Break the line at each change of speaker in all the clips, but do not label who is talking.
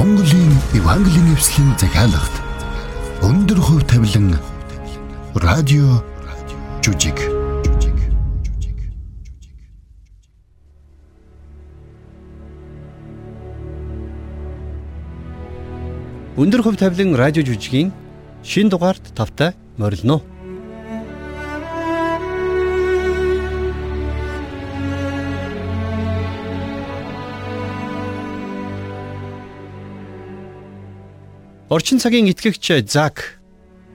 Монголын Евангелийн эвслийн захиалгад өндөр хөв тавилан радио жүжиг Өндөр хөв тавилан радио жүжигийн шин дугаард тавтай морилно. Орчин цагийн итгэгч Зак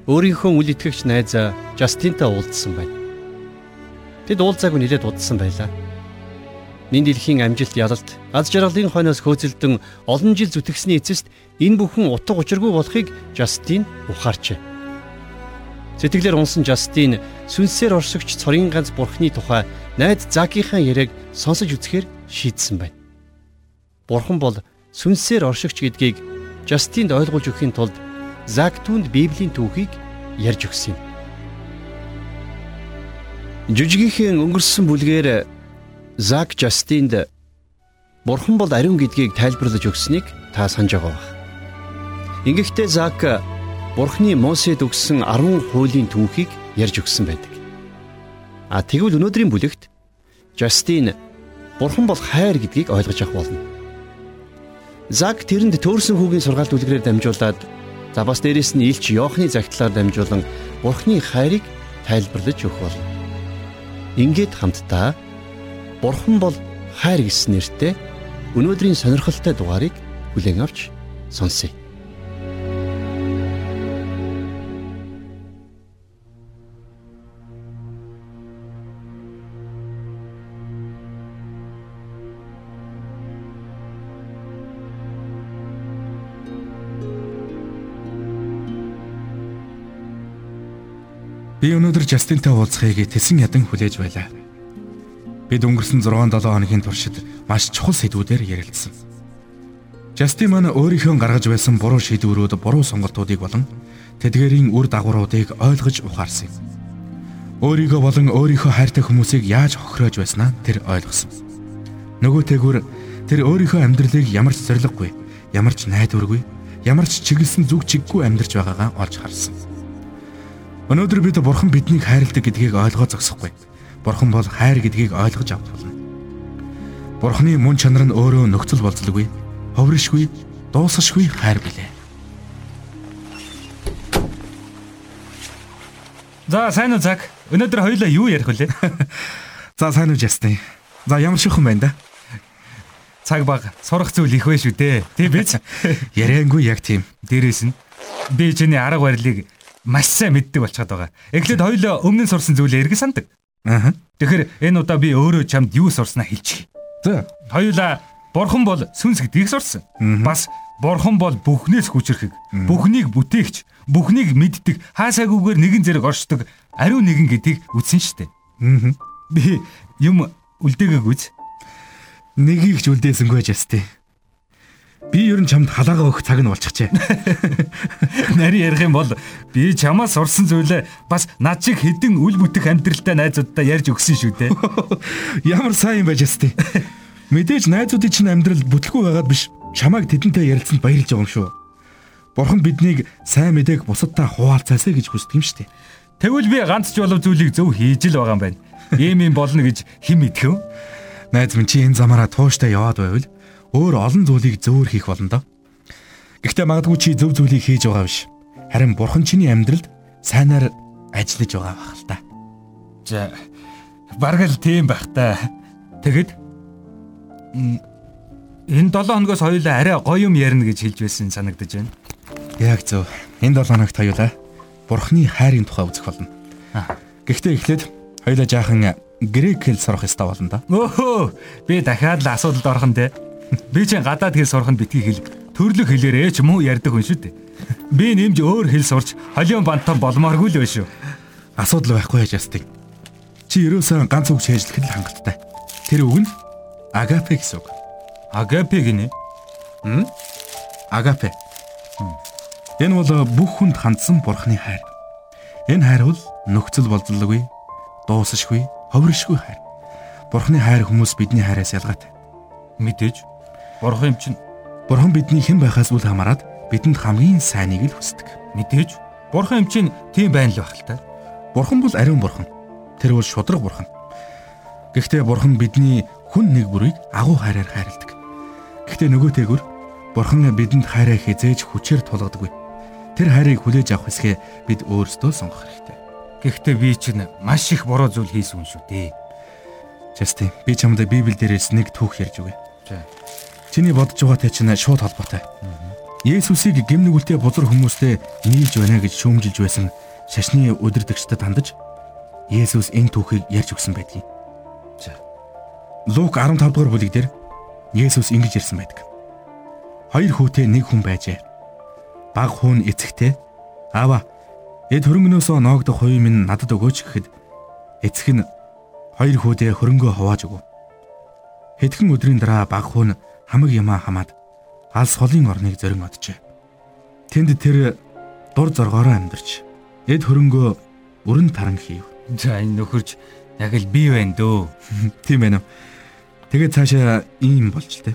өөрийнхөө үл итгэгч найз Жастинтай уулзсан байна. Тэд уулзаагүй нэлээд удсан байлаа. Нин дэлхийн амжилт ялалт аз жаргалын хойноос хөөцөлдөн олон жил зүтгэсний эцэст энэ бүхэн утга учиргүй болохыг Жастин ухаарчээ. Сэтгэлээр унсан Жастин сүнсээр оршигч цорын ганц бурхны тухай найз Закийнхаа яриаг сонсож үзэхээр шийдсэн байна. Бурхан бол сүнсээр оршигч гэдгийг Жастинд ойлгуулж өгөхийн тулд Зак түнд Библийн түүхийг ярьж өгсөн юм. Жүжигийнхэн өнгөрсөн бүлгээр Зак Жастинд Бурхан бол ариун гэдгийг тайлбарлаж өгсөнийг та санаж байгаа бах. Ингэхдээ Зак Бурханы Мосед өгсөн 10 хуулийн түүхийг ярьж өгсөн байдаг. А тэгвэл өнөөдрийн бүлэгт Жастин Бурхан бол хайр гэдгийг ойлгож авах болно. Зак тэрэнд төөрсөн хүүгийн сургаалт үлгэрээр дамжуулаад за бас дээрэс нь Илч Йоохны загтлаар дамжуулан Бурхны хайрыг тайлбарлаж өгөх болно. Ингээд хамтдаа Бурхан бол хайр гэсэн нэртэй өнөөдрийн сонирхолтой дугаарыг бүлээн авч сонсъё.
Би өнөөдөр Жастинтай уулзахыг тэсэн ядан хүлээж байлаа. Бид өнгөрсөн 6-7 хоногийн туршид маш чухал сэдвүүдээр ярилцсан. Жастин маань өөрийнхөө гаргаж байсан буруу шийдвэрүүд, буруу сонголтуудыг болон тэдгээрийн үр дагавруудыг ойлгож ухаарсан юм. Өөрийгөө болон өөрийнхөө хайртай хүмүүсийг яаж хохироож байснаа тэр ойлгосон. Нөгөөтэйгүр тэр өөрийнхөө амьдралыг ямар ч зориггүй, ямар ч найдваргүй, ямар ч чиглэсэн зүг чиггүй амьдарч байгаагаа олж харсан. Өнөөдөр бид бурхан биднийг хайрладаг гэдгийг ойлгоо зогсохгүй. Бурхан бол хайр гэдгийг ойлгож авч болно. Бурханы мөн чанар нь өөрөө нөхцөл болцолгүй, ховришгүй, дуусашгүй хайр билээ.
За сайн уу Зак. Өнөөдөр хоёулаа юу ярих вүлээ?
За сайн уу Жастин. За ямар шихэн байна да?
Цаг баг сурах зүйл их вэ шүү дээ. Тийм биз?
Яриангүй яг тийм.
Дээрээс нь би чиний арга барилыг маш сайн мэддэг болчиход байгаа. Эхлээд хоёул өмнө нь сурсан зүйлээ эргэн сандаг. Аа. Тэгэхээр энэ удаа би өөрөө чамд юу сурснаа хэлчихье.
За.
Хоёулаа Бурхан бол сүнс гэдгийг сурсан. Бас Бурхан бол бүхнээс хүчрэхэг, бүхнийг бүтээгч, бүхнийг мэддэг, хаасаагүйгээр нэгэн зэрэг оршдог, ариун нэгэн гэдгийг үтсэн штэ. Аа. Би юм үлдээгэгүйз.
Нэгийг ч үлдээсэнгүй жастэ. Би ер нь чамд халаагаа өгөх цаг нь болчихжээ.
Нарийн ярих юм бол би чамаас сурсан зүйлээ бас над шиг хэдэн үл бүтэх амьдралтай найзуудтай ярьж өгсөн шүү дээ.
Ямар сайн юм байж өстэй. Мэдээж найзуудын чинь амьдрал бүтлгүй байгаад биш. Чамайг тэдэнтэй ярилцсанд баярлж байгаа юм шүү. Бурхан биднийг сайн мэдээг бусадтай хуваалцаасаа гэж хүсдэг юм шүү дээ.
Тэгвэл би ганц ч болов зүйлийг зөв хийж л байгаа юм байна. Ийм юм болно гэж хэн мэдэх вэ?
Найз минь чи энэ замаараа тууштай яваад байвал өөр олон зүйлийг зөвөр хийх болно доо. Гэхдээ магадгүй чи зөв зүйлийг хийж байгаа биш. Харин бурхан чиний амьдралд сайнаар ажиллаж байгаа байх л та.
За бараг л тийм байх та. Тэгэд энэ 7 хоногоос хоёулаа арай гоё юм ярина гэж хэлж байсан санагдаж байна.
Яг зөв. Энэ 7 хоногт хоёулаа бурхны хайрын тухай үзэх болно. Гэхдээ эхлээд хоёулаа жаахан грек хэл сурах ёстой болно да.
Өөхөө би дахиад л асуудалд орох нь те. Би чинь гадаад хэл сурах нь битгий хэл төрлөх хэлээрээ ч муу ярьдаг хүн шүү дээ. Би нэмж өөр хэл сурч холион бантан болмооргүй л байш шүү.
Асуудал байхгүй яж ястыг. Чи ерөөсөө ганц үг шийдэлхэд л хангалттай. Тэр үг нь агапе гэсэн үг.
Агапе гинэ?
Хм? Агапе. Энэ бол бүх хүнд хандсан бурхны хайр. Энэ хайр бол нөхцөл болзолгүй, дуусашгүй, ховришгүй хайр. Бурхны хайр хүмүүс бидний хайраас ялгаатай.
Мэдээж Бурхан юм чинь
Бурхан бидний хэн байхаас үл хамааран бидэнд хамгийн сайныг л хүсдэг.
Мэдээж Бурхан юм чинь тийм байна л байх л та.
Бурхан бол ариун бурхан. Тэр бол шудраг бурхан. Гэхдээ бурхан бидний хүн нэг бүрийг агуу хайраар хайрладаг. Гэхдээ нөгөө тэгүр бурхан бидэнд хайраа хизээж хүчээр тулгадаггүй. Тэр хайрыг хүлээж авах хэсгээ бид өөрсдөө сонгох хэрэгтэй.
Гэхдээ би чинь маш их буруу зүйл хийсэн хүн шүү дээ.
Justin, би чамд Библи дээрээс нэг түүх ярьж өгье.
За.
Чиний бодож байгаатай чинь шууд холбоотой. Есүсийг гимнүгülтэй бузар хүмүүстэй нийлж байна гэж шүүмжилж байсан шашны өдөрдөгчдөд хандаж Есүс энэ түүхийг ярьж өгсөн байдгийг.
За.
Лук 15 дугаар бүлэг дээр Есүс ингэж ирсэн байдаг. Хоёр хүүтэй нэг хүн байжээ. Баг хуун эцэгтэй "Аава, эд хөрөнгнөөсөө ноогдох хувийн минь надад өгөөч" гэхэд эцэг нь хоёр хүүдээ хөрөнгөө хувааж өгөв. Хэдхэн өдрийн дараа баг хуун хамаг ямаа хамаад алс холын орныг зорин оджээ. Тэнд тэр дур зоргоороо амьдарч эд хөрөнгөө өрн таран хийв.
За энэ нөхөрч яг л би байна дөө.
Тийм байна уу? Тэгээд цаашаа ийм болж л тэ.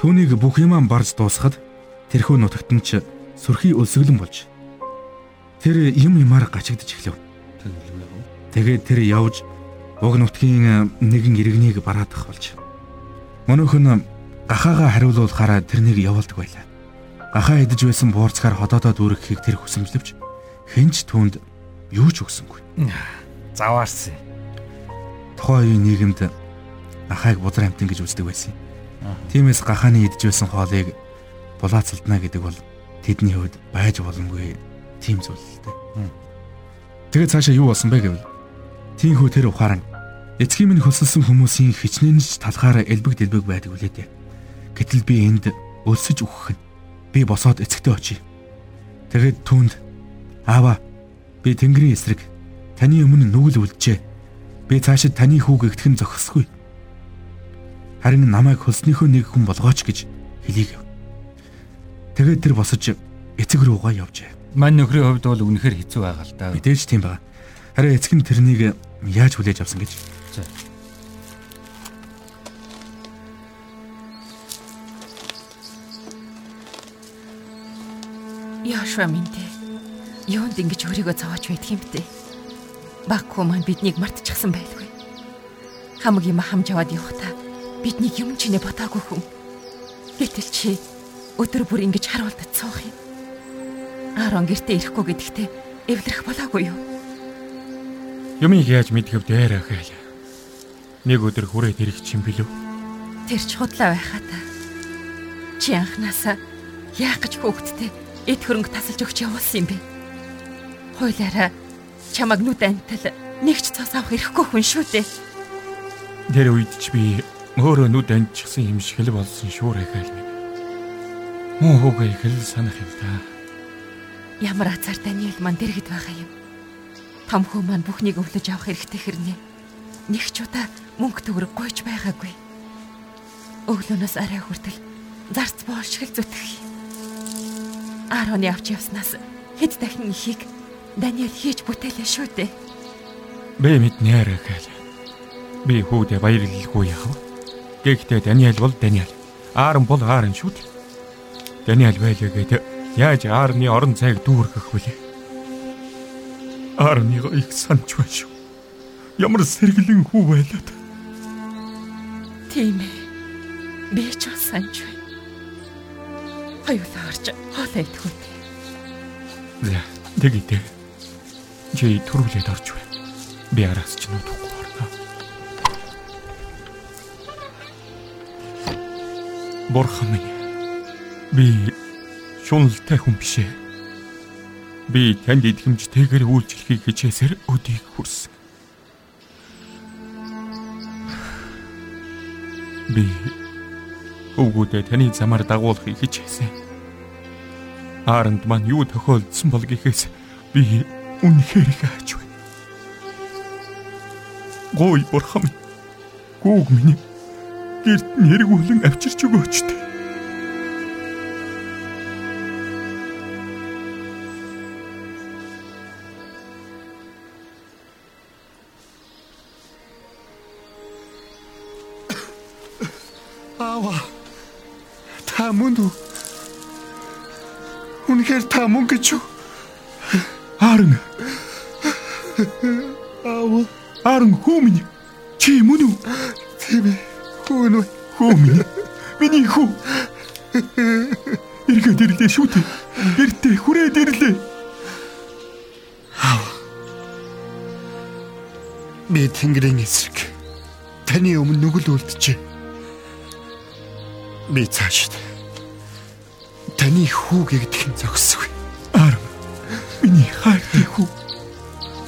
Түүнийг бүх юмаа барж дуусахад тэрхүү нутагт нь ч сүрхий өлсгөлэн болж тэр юм юмар гачигдж эхлэв. Тэгээд тэр явж уг нутгийн нэгэн иргэнийг бараадах болж Мөнөөхөн гахаага хариулуулахаараа тэрнийг явуулдаг байлаа. Гахаа идэж байсан буурцгаар ходоодоо дүүрэхийг тэр хүсэмжлэвч хинч түүнд юу ч өгсөнгүй.
Заваарсан.
Тухайн үеийн нийгэмд гахааг бузар амтан гэж үздэг байсан. Тиймээс гахааны идэж байсан хоолыг булаацалдана гэдэг бол тэдний хувьд байж боломгүй тийм зүйл л дээ. Тэгээд цаашаа юу болсон бэ гэвэл тийхүү тэр ухаан Эцгийн минь хөсөлсөн хүмүүсийн хичнээнч талхаараа элбэг дэлбэг байдаг үлээ дээ. Гэтэл би энд өлсөж үхэх нь би босоод эцэгтэй очие. Тэгээд түүнд аава би Тэнгэрийн эсрэг таны өмнө нүгэл үлджээ. Би цаашид таны хүүг игтгэн зохисгүй. Харин намайг хөлснийхөө нэг хүн болгооч гэж хэлийг. Тэгээд тэр босож эцэг рүүгээ явжээ.
Мань нөхрийн хувьд бол үнэхээр хэцүү байгаа л да.
Мэдээж тийм байна. Харин эцэг нь тэрнийг яаж хүлээж авсан гэж
За.
Яшва минь юунд ингэж өөрийгөө зовоож байдаг юм бэ? Баггүй маань биднийг мартчихсан байлгүй. Хамаг юм хамж аваад явахдаа бидний юм чинээ ботаагүй хүн. Гэтэл чи өдөр бүр ингэж харуулдаж суух юм. Аарон гэртээ ирэхгүй гэдэгтээ эвлэрэх болоогүй юу?
Юмыг яаж мэдгэв дээр ахаал. Нэг өдөр хүрээд ирэх чинь билүү?
Тэр ч худлаа байхаа та. Чи анханасаа яах гэж хөөгдтэй эд хөрөнгө тасалж өгч явуулсан юм бэ? Хойлоорой чамаг нүд антал нэгч цас авах ирэхгүй хүн шүү дээ.
Тэр үед ч би өөрөө нүд анчихсан юм шиг л болсон шүүрэ хайл минь. Муу хөөгээ их л санах юм да.
Ямар азар Даниэл ман дэргэд байгаа юм. Том хөө маань бүхнийг өвлөж авах хэрэгтэй хэрнээ. Нэг ч удаа мөнгө төгрөг гойж байгаагүй. Өглөөнөөс арай хүртэл зарц боолшгэл зүтгэх. Аароны авч явснаас хэд дахин ихийг Даниэл хийж бүтээлээ шүү дээ.
Би мэднэ арайхал. Би хүүдэ баярлалгүй яах вэ? Гэхдээ Даниэл бол Даниэл. Аарон бол Аарон шүү дээ. Даниэл байлаа гэдэг яаж Аарны орон цайг дүүргэх вүлээ? Аарныгаа их санаж байна шүү. Ямар сэргэлэн хүү байлаа та.
Тийм ээ. Би ч санаж байна. Хоёулаа орж хоолоо идэх үү.
За, тэгээд чи төрүүлээд орж байна. Би араас ч нутахгүй орно. Бурхан минь. Би шунлтай хүн биш ээ. Би танд идэхэмжтэйгээр үйлчлэхийг хичээсээр өдийг хүрсэн. Би өвгүүдээ таны замаар дагуулахыг хичээсэн. Ааранд маань юу тохиолдсон бол гэхээс би үнэхээр их хайж байна. Гой бурхан минь. Гүүг минь. Гэрт нэргүүлэн авчирч өгөөч тээ. Үнэхээр та мөн гэж юу?
Аарн.
Аав,
Аарн хүү минь. Чи мөн үү?
тийм ээ. Нү.
Хүү минь. Миний хүү. Иргэд ирлээ шүү дээ. Эртээ хүрээд ирлээ.
Би Тэнгэрийн эсрэг. Таны өмнө нүгэл үлджээ. Би цаашд. Таны хүү гэгдхэн зогсов.
Аарн. Миний хайртай хүү.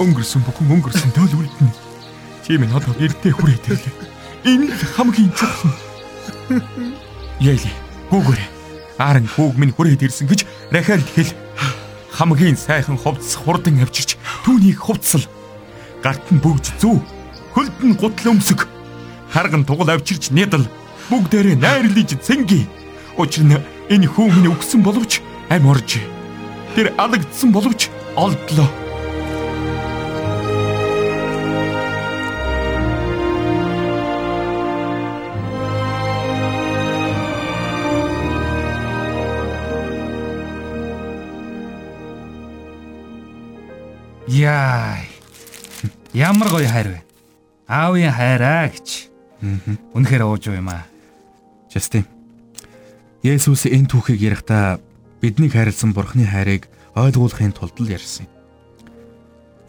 Өнгөрсөн бүхэн өнгөрсөн үлдэнэ. Чи минь одоо эртээ хүрээд ирлээ. Энэ л хамгийн чухал. Яли. Гүгээрээ. Аарн хүүг минь хүрээд ирсэн гэж Рахалд хэл. Хамгийн сайхан хувцс хурдан авчирч түүнийг хувцсал. Гарт нь бүгж зүү. Хөлд нь гутал өмсөг. Харган тугал авчирч нэдэл. Бүгдээрээ найрлаж цэнги. Учир нь энэ хүү минь өгсөн боловч ам орж. Тэр алагдсан боловч олдлоо.
Яа. Ямар гоё хайр вэ? Аавын хайраа гэж. Үнэхээр ууж уу юм аа.
Justin. Есүс энэ түүхийг ярихдаа биднийг хайрлсан Бурхны хайрыг ойлгуулахын тулд л ярьсан.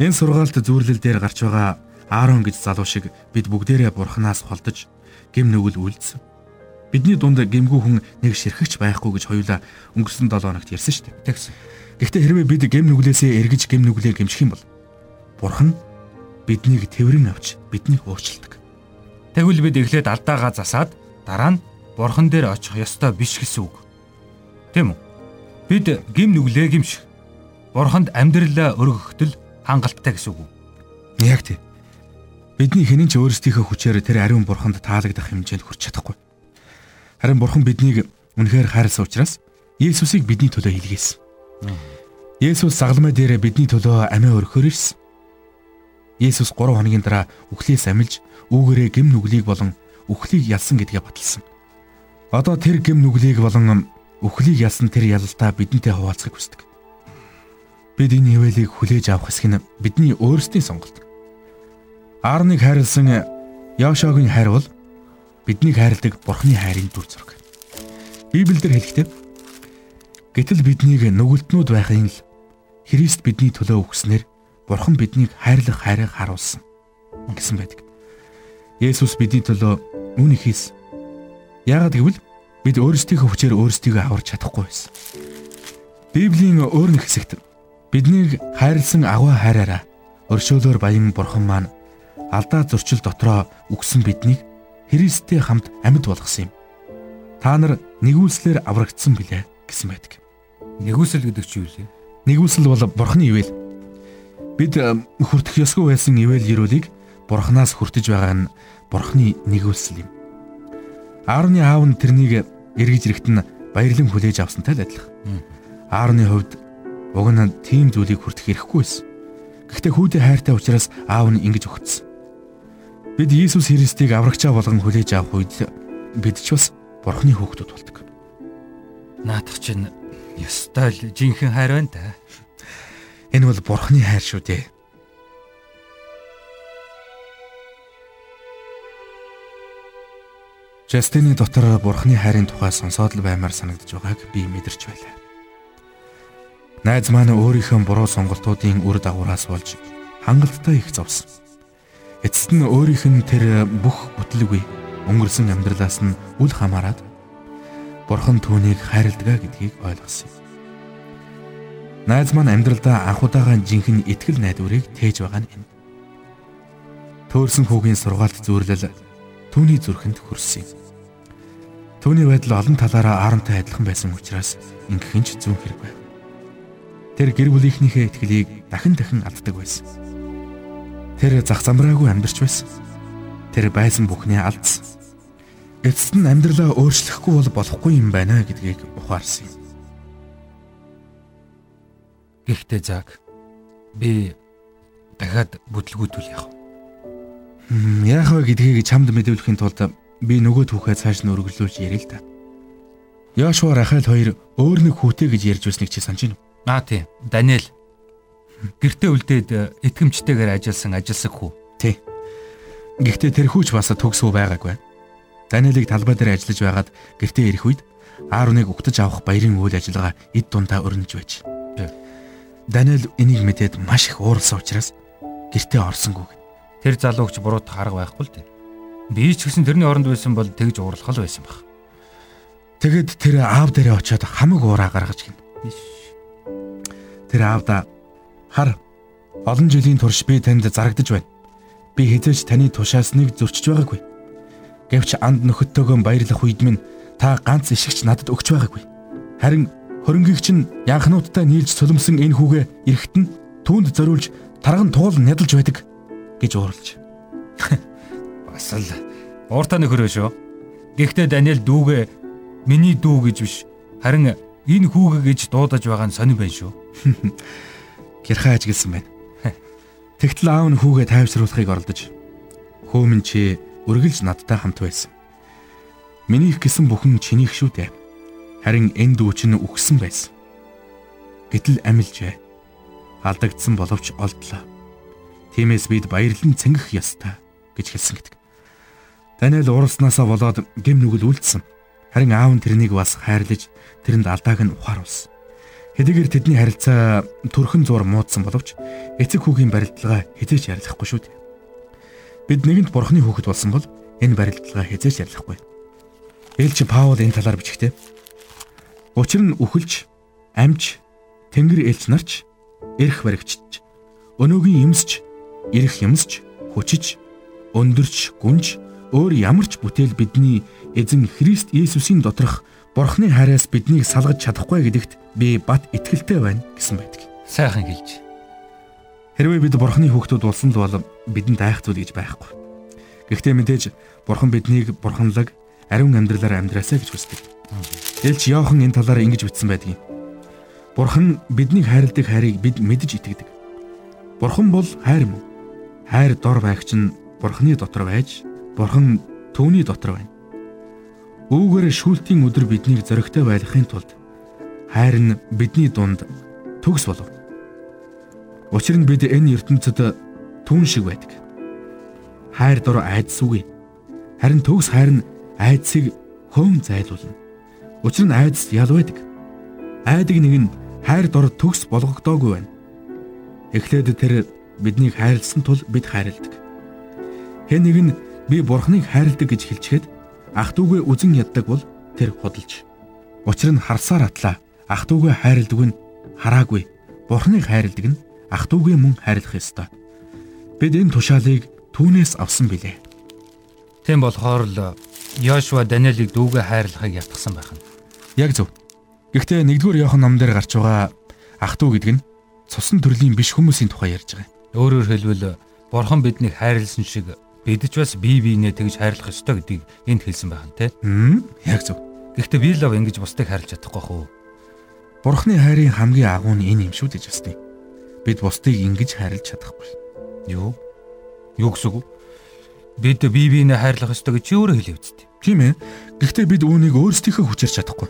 Энэ сургаалт зүрлэл дээр гарч байгаа Аарон гэж залуу шиг бид бүгдээрээ Бурханаас холдож гим нүгэл үлдсэн. Бидний дунд гимгүү хүн нэг ширхэгч байхгүй гэж хоёулаа өнгөрсөн 7 хоногт ярьсан шүү дээ.
Тэгсэн.
Гэхдээ хэрвээ бид гим нүглээсээ эргэж гим нүглээр гимших юм бол Бурхан биднийг тэрвэрэн авч биднийг уурчилдаг.
Тэгвэл бид эхлээд алдаагаа засаад дараа нь бурхан дээр очих ёстой биш гэсэн үг. Тийм үү? Бид гим нүглээ гимших. Бурханд амьдралаа өргөхтөл хангалттай гэсэн үг.
Яг тийм. Бидний хэнийн ч өөрсдийнхөө хүчээр тэр ариун бурханд таалагдах хэмжээнд хүрч чадахгүй. Харин бурхан биднийг үнэхээр хайрласан учраас Есүсийг бидний төлөө илгээсэн. Есүс загалмай дээр бидний төлөө амиа өргөхөөр ирсэн. Есүс 3 хоногийн дараа үхлээс амилж үүгээрээ гим нүглийг болон үхлийг ялсан гэдгээ баталсан. Одоо тэр гим нүглийг болон үхлийг ялсан тэр ялалтаа бидэнтэй хуваалцахыг хүсдэг. Бид энэ хөвөлийг хүлээж авах хэсэг нь бидний өөрсдийн сонголт. Аарныг хайрлсан Яошогийн хайр бол биднийг хайрладаг Бурхны хайрын дүр зураг. Библиэлд хэлэхдээ гэтэл биднийг нүгэлтнүүд байхын л Христ бидний төлөө өгснээр Бурхан биднийг хайрлах хайрыг харуулсан гэсэн байдаг. Есүс бидний төлөө үүнийг хийсэн. Яагаад гэвэл бид өөрсдийнхөө хүчээр өөрсдийгөө аварч чадахгүй байсан. Библийн өөр нэг хэсэгт биднийг хайрлсан аваа хайраараа өршөөлөөр баян Бурхан маань алдаа зурчил дотроо үгсэн биднийг Христтэй хамт амьд болгосон юм. Та нар нэгүслэр аврагдсан билээ гэсэн байдаг.
Нэгүсэл гэдэг чи юу вэ?
Нэгүсэл бол Бурханы ивэл. Бид хүртэх ёсгүй байсан ивэл ирүүлийг Бурханаас хүртэж байгаа нь Бурханы нэгүсэл юм. Аарны аав нь тэрнийг эргэж ирэхт нь баярлан хүлээж авсантай л адилхан. Аарны хувьд уг нь тийм зүйлийг хүртэх эрхгүй байсан. Гэхдээ хүүдээ хайртай учраас аав нь ингэж өгцсөн. Бид Иесус Христийг аврагчаа болгон хүлээж авах үед бид ч бас Бурхны хүүхдүүд болдог.
Наадах чинь ёстой л жинхэнэ хайр байна та.
Энэ бол Бурхны хайр шүү дээ. Жастины дотор Бурхны хайрын тухай сонсоод л баймаар санагдаж байгааг би мэдэрч байлаа. Найз маань өөрийнхөө буруу сонголтуудын үр дагавраас болж хангалттай их зовсон. Эцэст нь өөрийнх нь тэр бүх бүтлгүй өнгөрсөн амьдралаас нь үл хамааран Бурхан түүнийг хайрладаг гэдгийг ойлгосон юм. Найз маань амьдралдаа анх удаага жинхэнэ итгэл найдварыг тээж байгаа нь энэ. Төөрсөн хүүгийн сургаалт зүйрлэл түүний зүрхэнд хүрсэн юм. Түүний байдал олон талаараа арантай адилхан байсан учраас ингэх нь ч зүүн хэрэг байв. Тэр гэр бүлийнхнийхээ итгэлийг дахин дахин алддаг байсан. Тэр зах замраагүй амьдарч байсан. Тэр байсан бүхнээ алдсан. Эцэст нь амьдралаа өөрчлөхгүй бол болохгүй юм байна гэдгийг ухаарсан юм.
Гэхдээ заг би дахиад бүтлгүүтүүл яах
вэ? Яах вэ гэдгийг чамд мэдүүлэхийн тулд би нөгөө түүхээ цааш нь өргөжлүүлж ярил л да. Яшуа Рахайл хоёр өөр нэг хүүтэй гэж ярьж байсныг чи санаж байна уу?
Аа тийм. Даниэл. Гэртээ үлдээд итгэмжтэйгээр ажилласан ажилсаг хүү.
Тий. Гэхдээ тэр хүүч бас төгсөө байгаагүй. Даниэлийг талбай дээр ажиллаж байгаад гэртээ ирэх үед Аароныг угтаж авах баярын үйл ажиллагаа эд дундаа өрнөж байж. Даниэл энийг мэдээд маш их ууралсан учраас гэртээ орсонгүй.
Тэр залууч буруутах арга байхгүй л дээ. Би ч гэсэн тэрний оронд байсан бол тэгж уурлах л байсан баг.
Тэгэд тэр аав дээрээ очиод хамаг уураа гаргаж гин. Тэр аавда хар олон жилийн турш би танд зарагдаж байна. Би хизээч таны тушаас нэг зөрчиж байгаагүй. Гэвч анд нөхөдтэйгөө баярлах үед минь та ганц ишигч надад өгч байгаагүй. Харин хөрөнгийг чинь янхнуудтай нийлж сулмсан энэ хүүгээ эрэхт нь түүнд зориулж тарган туул нядалж байдаг гэж уурлж.
Бас л ууртаа нөхөрөө шүү. Гэхдээ Даниэл дүүгээ Миний дүү гэж биш. Харин энэ хүүгээ гэж дуудаж байгаа нь сонир байна шүү.
Гэрхэ ажигласан байна. Тэгтэл аав нь хүүгээ тайвшруулахыг оролдож хөөмөн чи үргэлж надтай хамт байсан. Минийх гэсэн бүхэн чинийх шүү дээ. Харин энэ дүү чинь үхсэн байсан. Гэтэл амилжээ. Алдагдсан боловч олдлоо. Тиймээс бид баярлан цэнгэх ёстой гэж хэлсэн гэдэг. Даниэл ууралснаасаа болоод гэм нүгэл үлдсэн. Харин аав нь тэрнийг бас хайрлаж тэрэнд алдааг нь ухааруулсан. Хэдийгээр тэдний харилцаа төрхөн зур муудсан боловч эцэг хүүгийн барилдлага хизээч ярилахгүй шүү дээ. Бид нэгэнт бурхны хүүхэд болсон бол энэ барилдлага хизээч ярилахгүй. Ээлч Паул энэ талаар бичгтээ. Учир нь үхэлж, амж, тэнгэр ээлж нарч, эрх баригчж, өнөөгийн юмсч, эрх юмсч, хүчиж, өндөрч, гүнж, өөр ямар ч бүтээл бидний эзэн Христ Есүсийн доторх Бурхны хайраас биднийг салгаж чадахгүй гэдэгт би бат итгэлтэй байна гэсэн байдаг.
Сайхан хэлж.
Хэрвээ бид Бурхны хүүхдүүд болсон л бол бидэнд айхтуул гэж байхгүй. Гэхдээ мэдээж Бурхан биднийг бурханлаг ариун амьдралаар амьдраасаа гэж хүсдэг. Элч Иохан энэ талаар ингэж бичсэн байдгийг. Бурхан биднийг хайрладаг хайрыг бид мэдж итгэдэг. Бурхан бол хайр мөн. Хайр дор байгч нь Бурханы дотор байж, Бурхан түүний дотор байна. Үүгээр шүүлтийн өдөр биднийг зөрөгтэй байлгахын тулд хайр нь бидний дунд төгс болов. Учир нь бид энэ ертөнцид түүн шиг байдаг. Хайр дор айдсгүй. Харин төгс хайр нь айдсыг хөөн зайлуулна. Учир нь айдас ял байдаг. Айдаг нэг нь хайр дор төгс болгогдоогүй байна. Эхлээд тэр биднийг хайрлсан тул бид хайрладаг. Хэн нэг нь би бурхныг хайрладаг гэж хэлчихэд ах дүүгээ үзен яддаг бол тэр худалж. Учир нь харсаар атлаа. Ах дүүгээ хайрладаг нь хараагүй. Бурхныг хайрладаг нь ах дүүгээ мөн хайрлах ёстой. Бид энэ тушаалыг түүнээс авсан билээ.
Тийм болохоор л Йошуа Даниэлийг дүүгээ хайрлахыг ятгсан байх нь.
Яг зөв. Гэхдээ 1-р Иохан номдэр гарч байгаа ах дүү гэдэг нь цусан төрлийн биш хүмүүсийн тухай ярьж байгаа.
Өөрөөр хэлбэл бурхан биднийг хайрлсан шиг бид ч бас бие биенээ тэгж хайрлах ёстой гэдгийг энд хэлсэн байна те.
Яг зөв.
Гэхдээ би лав ингэж бусдыг хайрлаж чадахгүй хөө.
Бурхны хайрын хамгийн агуу нь энэ юм шүү дээ Жастин. Бид бусдыг ингэж хайрлаж чадахгүй.
Юу? Юу гэсэн үг? Бид бие биенээ хайрлах ёстой гэж чи өөрөө хэлээ үсттэй.
Тийм ээ. Гэхдээ бид үүнийг өөрсдийнхөө хүчээр чадахгүй.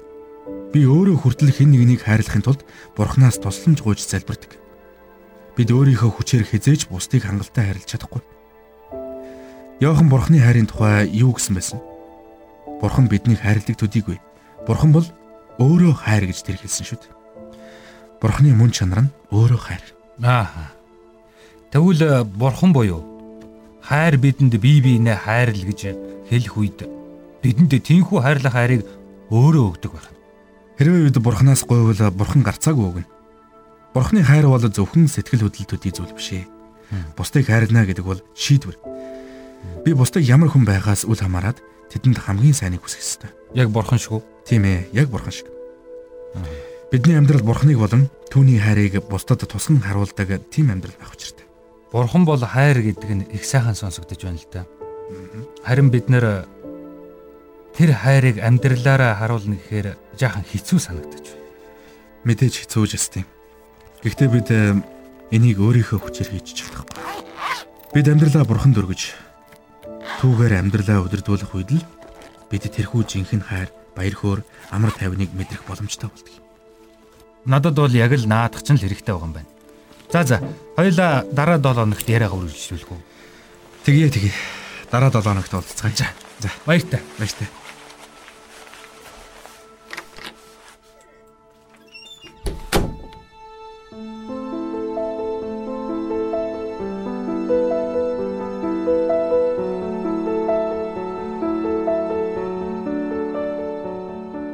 Би өөрөө хүртэл хэн нэгнийг хайрлахын тулд Бурханаас тусламж гуйж залбирдаг. Бид өөрийнхөө хүчээр хизээж бусдыг хангалттай хайрлаж чадахгүй. Йохан Бурхны хайрын тухай юу гэсэн байсан? Бурхан биднийг хайрладаг төдийгүй. Бурхан бол өөрөө хайр гэж тэр хэлсэн шүү дээ. Бурхны мөн чанар нь өөрөө хайр.
Аа. Тэгвэл э, Бурхан буюу хайр бидэнд бие биенээ хайрл гэж хэлэх үед бидэнд тийхүү хайрлах хайрыг өөрөө өгдөг байна.
Хэрвээ бид Бурханаас гойвол Бурхан гарцаагүй өгнө. Бурхны хайр бол зөвхөн сэтгэл хөдлөл төдий зүйл биш ээ. Бусдыг хайрлана гэдэг бол шийдвэр. Би бусдыг ямар хүн байгаас үл хамааран тэдэнд хамгийн сайныг хүсэх ёстой.
Яг бурхан шиг үү?
Тийм ээ, яг бурхан шиг. Бидний амьдрал бурханыг болон түүний хайрыг бусдад тусган харуулдаг тийм амьдрал байх учиртай.
Бурхан бол хайр гэдэг нь их сайхан сонсогдож байна л да. Харин бид нэр тэр хайрыг амьдралаараа харуулна гэхээр жаахан хэцүү санагдаж байна.
Мэдээж хэцүү ч юм. Гэхдээ бид э, энийг өөрийнхөө хүчээр хийж чадахгүй. Бид амьдралаа бурханд өргөж түүгээр амьдралаа удирдуулах үед л бид тэрхүү жинхэнэ хайр баяр хөөр, амар тайвныг мэдрэх боломжтой болдог.
Надад бол яг л наадах ч л хэрэгтэй байгаа юм байна. За за, хоёлаа дараа 7 хоногт яриагаа үргэлжлүүлэх үү?
Тэгье тэгье. Дараа 7 хоногт уулзцгаая.
За, баяртай.
Баяртай.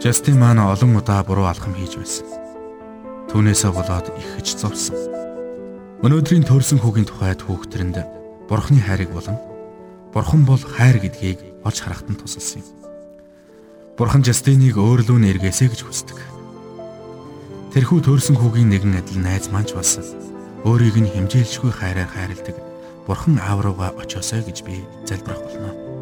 Жастин маань олон удаа буруу алхам хийж байсан. Түүнээсээ болоод их хэж зовсон. Өнөөдрийн төрсэн хүүгийн тухайд хүүхдтэрэнд Бурхны хайрыг болон Бурхан бол хайр гэдгийг олж харахад нь тусалсан юм. Бурхан Жастиныг өөрлөө нэргээсэ гэж хүсдэг. Тэрхүү төрсэн хүүгийн нэгэн адил найз маань ч бас өөрийг нь хэмжээлшгүй хайраар хайрладаг Бурхан аав руугаа очиосоо гэж би залбирах болно.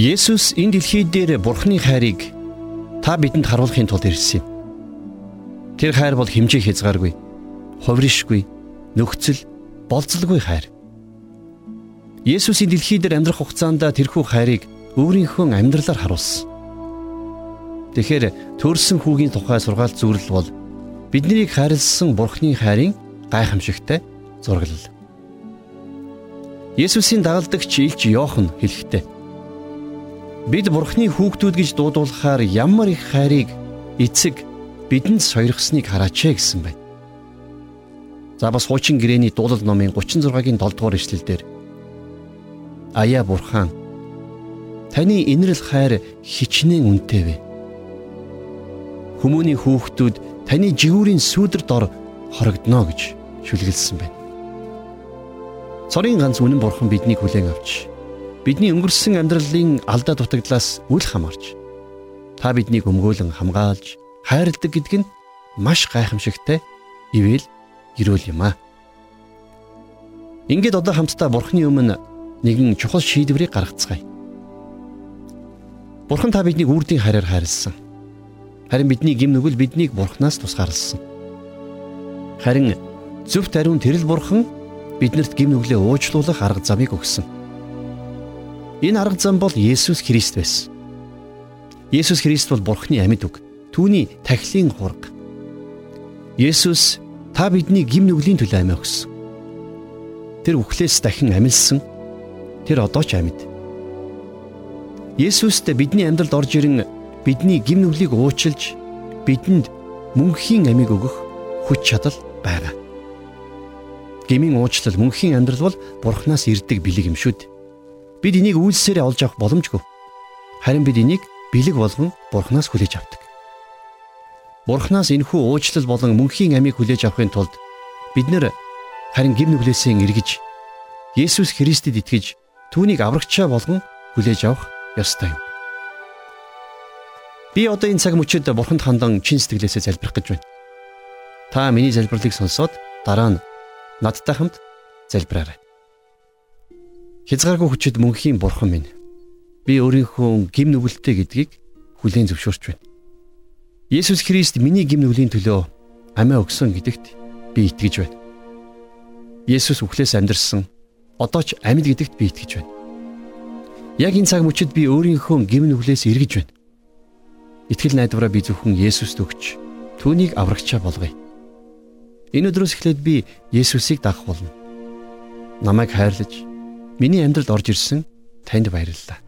Есүс энэ дэлхий дээр Бурхны хайрыг та бидэнд харуулахын тулд ирсэн юм. Тэр хайр бол хэмжээ хязгааргүй, хувиршгүй, нөхцөл, болцолгүй хайр. Есүс энэ дэлхий дээр амьдрах хугацаанд тэрхүү хайрыг өөрийнхөө амьдралаар харуулсан. Тэгэхээр төрсэн хүүгийн тухай сургаалт зүрэл бол биднийг хайрлсан Бурхны хайрын гайхамшигтай зураглал. Есүсийн дагалдагч Илч Йохан хэлэхдээ Бид Бурхны хүүхдүүд гэж дуудуулахаар ямар их хайрыг эцэг бидэнд сойрхсныг хараач гэсэн байна. За бас хуучин гэрээний дуулал номын 36-гийн 7 дугаар эшлэлдэр Аяа Бурхан таны инэрл хайр хичнээн үнэтэй вэ. Хүмүүний хүүхдүүд таны жигүүрийн сүүдэр дор хорогдно гэж шүлгэлсэн байна. Цорын ганц үнэн бурхан биднийг хүлээн авч бидний өнгөрсөн амьдралын алдаа дутагдлаас үл хамаарч та биднийг өмгөөлөн хамгаалж хайрладаг гэдг нь маш гайхамшигтай ивэл гэрүүл юм аа. Ингээд одоо хамтдаа Бурхны өмнө нэгэн чухал шийдвэрийг гаргацгаая. Бурхан та биднийг үрдийн хараар хайрлсан. Харин бидний гим нүгэл биднийг Бурханаас тусгаарлсан. Харин зөвхт ариун тэрэл Бурхан биднэрт гим нүглээ уучлуулах арга замыг өгсөн. Энэ арга зам бол Есүс Христ байсан. Есүс Христ бол Бурхны амьд үг. Түүний тахилын хураг. Есүс та бидний гим нүглийн төлөө амиа өгсөн. Тэр үхлээс дахин амилсан. Тэр одоо ч амьд. Есүстэй бидний амьдралд орж ирэн бидний гим нүглийг уучилж бидэнд мөнхийн амийг өгөх хүч чадал байгаа. Гмийн уучлал мөнхийн амьдрал бол Бурханаас ирдэг бэлэг юм шүү дээ. Бид энийг үйлсээрээ олж авах боломжгүй. Харин бид энийг бэлэг болгон Бурханаас хүлээж авдаг. Бурханаас энэхүү уучлал болон мөнхийн амийг хүлээж авахын тулд бид нэр харин гим нүглээсээ эргэж Есүс Христэд итгэж түүнийг аврагчаа болгон хүлээж авах ёстой юм. Би одоо энэ цаг мөчид Бурханд хандан чин сэтгэлээсээ залбирах гэж байна. Та миний залбирлыг сонсоод дараа нь надтай хамт залбираарай. Хязгааргүй хүчит мөнхийн бурхан минь. Би өөрийнхөө гим нүгэлтэй гэдгийг хүлээн зөвшөөрч байна. Есүс Христ миний гим нүглийн төлөө амиа өгсөн гэдэгт би итгэж байна. Есүс үхлээс амьдрсан одоо ч амьд гэдэгт би итгэж байна. Яг энэ цаг мөчид би өөрийнхөө гим нүглээс эргэж байна. Итгэл найдвараа би зөвхөн Есүст өгч түүнийг аврагчаа болгоё. Энэ өдрөөс эхлээд би Есүсийг дагах болно. Намайг хайрлаж Миний амьдралд орж ирсэн танд баярлалаа.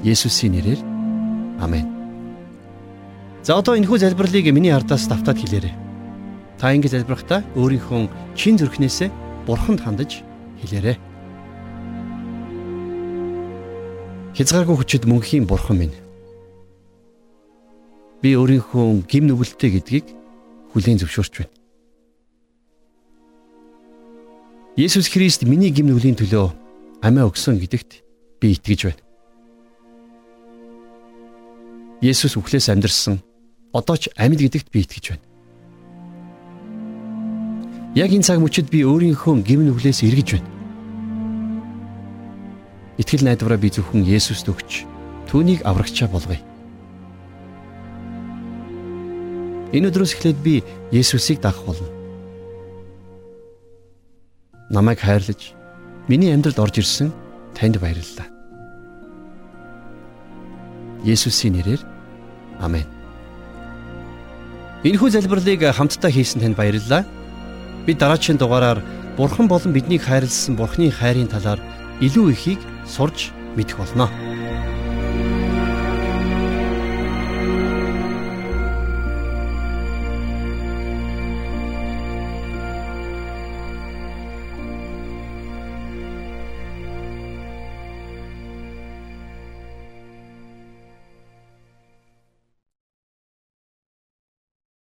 Есүсийн нэрээр амен. За одоо энэхүү залбирлыг миний ардаас давтаад хэлээрэй. Та ингэ залбирахдаа өөрийнхөө чин зүрхнээсээ бурханд хандаж хэлээрэй. Хязгааргүй хүчит мөнхийн бурхан минь. Би өөрийнхөө гим нүгэлтэй гэдгийг хүлээн зөвшөөрч байна. Есүс Христ миний гим нүглийн төлөө амиа өгсөн гэдэгт би итгэж байна. Есүс үхлээс амьдрсан одоо ч амьд гэдэгт би итгэж байна. Яг энэ цаг мөчид би өөрийнхөө гим нүглээс эргэж байна. Итгэл найдвараа би зөвхөн Есүст өгч түүнийг аврагчаа болгоё. Энэ өдрөөс эхлээд би Есүсийг дагах болно. Намайг хайрлаж миний амьдралд орж ирсэн танд баярлалаа. Есүсийн нэрээр амен. Энэхүү залбирлыг хамтдаа хийсэн танд баярлалаа. Бид дараагийн дугаараар Бурхан болон биднийг хайрлсан Бурханы хайрын талаар илүү ихийг сурж мэдэх болно.